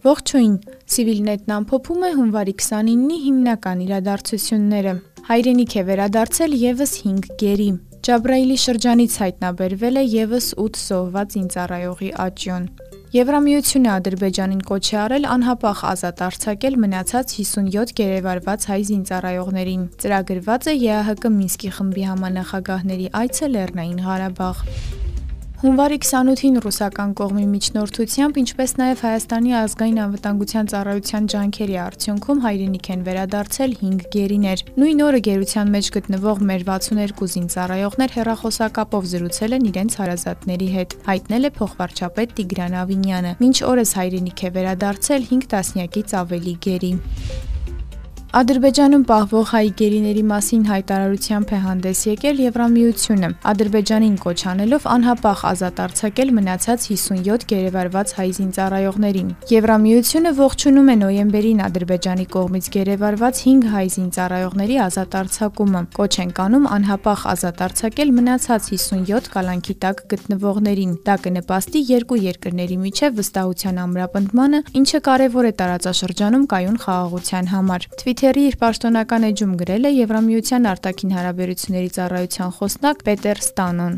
Ողջույն։ Civilnet-ն ամփոփում է հունվարի 29-ի հիմնական իրադարձությունները։ Հայրենիք է վերադարձել եւս 5 գերի։ Ջաբրայիլի շրջանից հայտնաբերվել է եւս 8 զոհված ինծառայողի աճյուն։ Եվրամիությունը Ադրբեջանին կոչ է արել անհապաղ ազատ արձակել մնացած 57 գերեվարված հայ զինծառայողներին։ Ծրագրված է ԵԱՀԿ Մինսկի խմբի համանախագահների այցը Լեռնային Ղարաբաղ։ Հունվարի 28-ին ռուսական կողմի միջնորդությամբ, ինչպես նաև Հայաստանի ազգային անվտանգության ծառայության ջանքերի արդյունքում հայրենիք են վերադարձել 5 գերիներ։ Նույն օրը գերության մեջ գտնվող մեր 62 զինծառայողներ հերախոսակապով զրուցել են իրենց հարազատների հետ, հայտնել է փոխվարչապետ Տիգրան Ավինյանը։ Մինչ օրս հայրենիք է վերադարձել 5 տասնյակից ավելի գերի։ Ադրբեջանում պահվող հայ գերիների մասին հայտարարությամբ է հանդես եկել Եվրամիությունը, Ադրբեջանին կոչ անելով անհապաղ ազատ արձակել մնացած 57 գերեվարված հայ զինծառայողներին։ Եվրամիությունը ողջունում է նոյեմբերին Ադրբեջանի կողմից գերեվարված 5 հայ զինծառայողների ազատ արձակումը։ Կոչ են կանում անհապաղ ազատ արձակել մնացած 57 կալանքի տակ գտնվողներին։ Դա կնպաստի երկու երկրների միջև վստահության ամրապնդմանը, ինչը կարևոր է տարածաշրջանում կայուն խաղաղության համար։ Թվիթերի իր պաշտոնական էջում գրել է Եվրամիության արտաքին հարաբերությունների ծառայության խոսնակ Պետեր Ստանոն։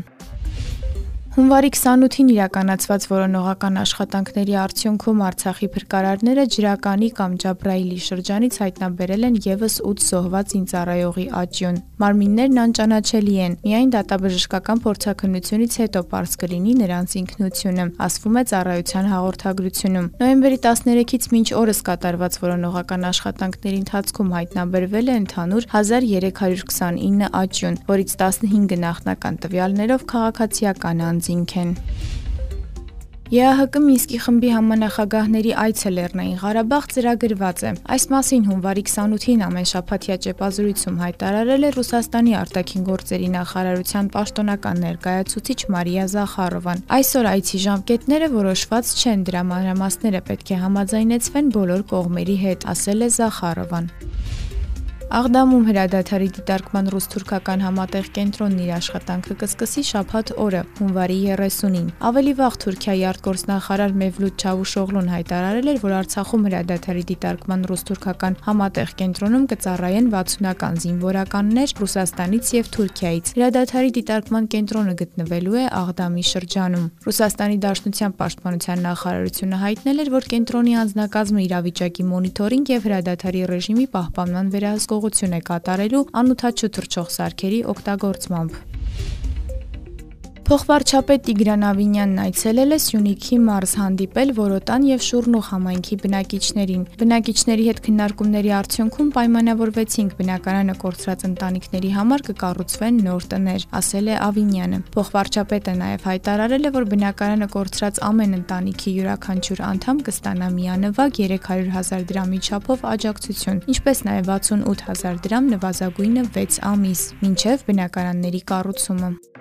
Հունվարի 28-ին իրականացված որոնողական աշխատանքների արդյունքում Արցախի փրկարարները Ջրականի կամ Ջաբրայիլի շրջանից հայտնաբերել են եւս 8 զոհված ինծառայողի աճյուն։ Մարմիններն անճանաչելի են։ Միայն դատաբժշկական փորձաքննությունից հետո པարզ կլինի նրանց ինքնությունը, ասվում է ծառայության հաղորդագրությունում։ Նոյեմբերի 13-ից մինչ օրս կատարված որոնողական աշխատանքների ընթացքում հայտնաբերվել է ընդհանուր 1329 աճյուն, որից 15-ը նախնական տվյալներով քաղաքացիական անձ անձինք են։ ԵԱՀԿ Մինսկի խմբի համանախագահների այցը Լեռնային Ղարաբաղ ծրագրված է։ Այս մասին հունվարի 28-ին ամենշաբաթյա ճեպազրույցում հայտարարել է Ռուսաստանի արտաքին գործերի նախարարության պաշտոնական ներկայացուցիչ Մարիա Զախարովան։ Այսօր այցի ժամկետները որոշված չեն, դրա մանրամասները պետք է համաձայնեցվեն բոլոր կողմերի հետ, ասել է Զախարովան։ Աղդամում հրադադարի դիտարկման ռուս-թուրքական համատեղ կենտրոնն իր աշխատանքը կսկսի շաբաթ օրը, հունվարի 30-ին։ Ավելի վաղ Թուրքիայի արտգործնախարար Մևլութ Չավուշօղլուն հայտարարել էր, որ Արցախում հրադադարի դիտարկման ռուս-թուրքական համատեղ կենտրոնում կծառայեն 60-ական զինվորականներ Ռուսաստանից եւ Թուրքիայից։ Հրադադարի դիտարկման կենտրոնը գտնվելու է Աղդամի շրջանում։ Ռուսաստանի Դաշնության պաշտպանության նախարարությունը հայտնել էր, որ կենտրոնի անձնակազմը իրավիճակի մոնիթորինգ եւ հրադադարի ռեժիմի պահպանման վերահսկողություն գործողություն է կատարելու անօթաչու թռչող սարքերի օգտագործմամբ։ Փոխվարչապետ Տիգրան Ավինյանն այցելել է Սյունիքի մարզ հանդիպել Որոտան եւ Շուրնուխ համայնքի բնակիչներին։ Բնակիչների հետ քննարկումների արդյունքում պայմանավորվեցինք բնակարանը կորցրած ընտանիքների համար կկառուցվեն նոր տներ, ասել է Ավինյանը։ Փոխվարչապետը նաեւ հայտարարել է, որ բնակարանը կորցրած ամեն ընտանիքի յուրաքանչյուր անդամ կստանա միանվագ 300 հազար դրամի չափով աջակցություն, ինչպես նաեւ 68 հազար դրամ նվազագույնը 6 ամիս, մինչև բնակարանների կառուցումը։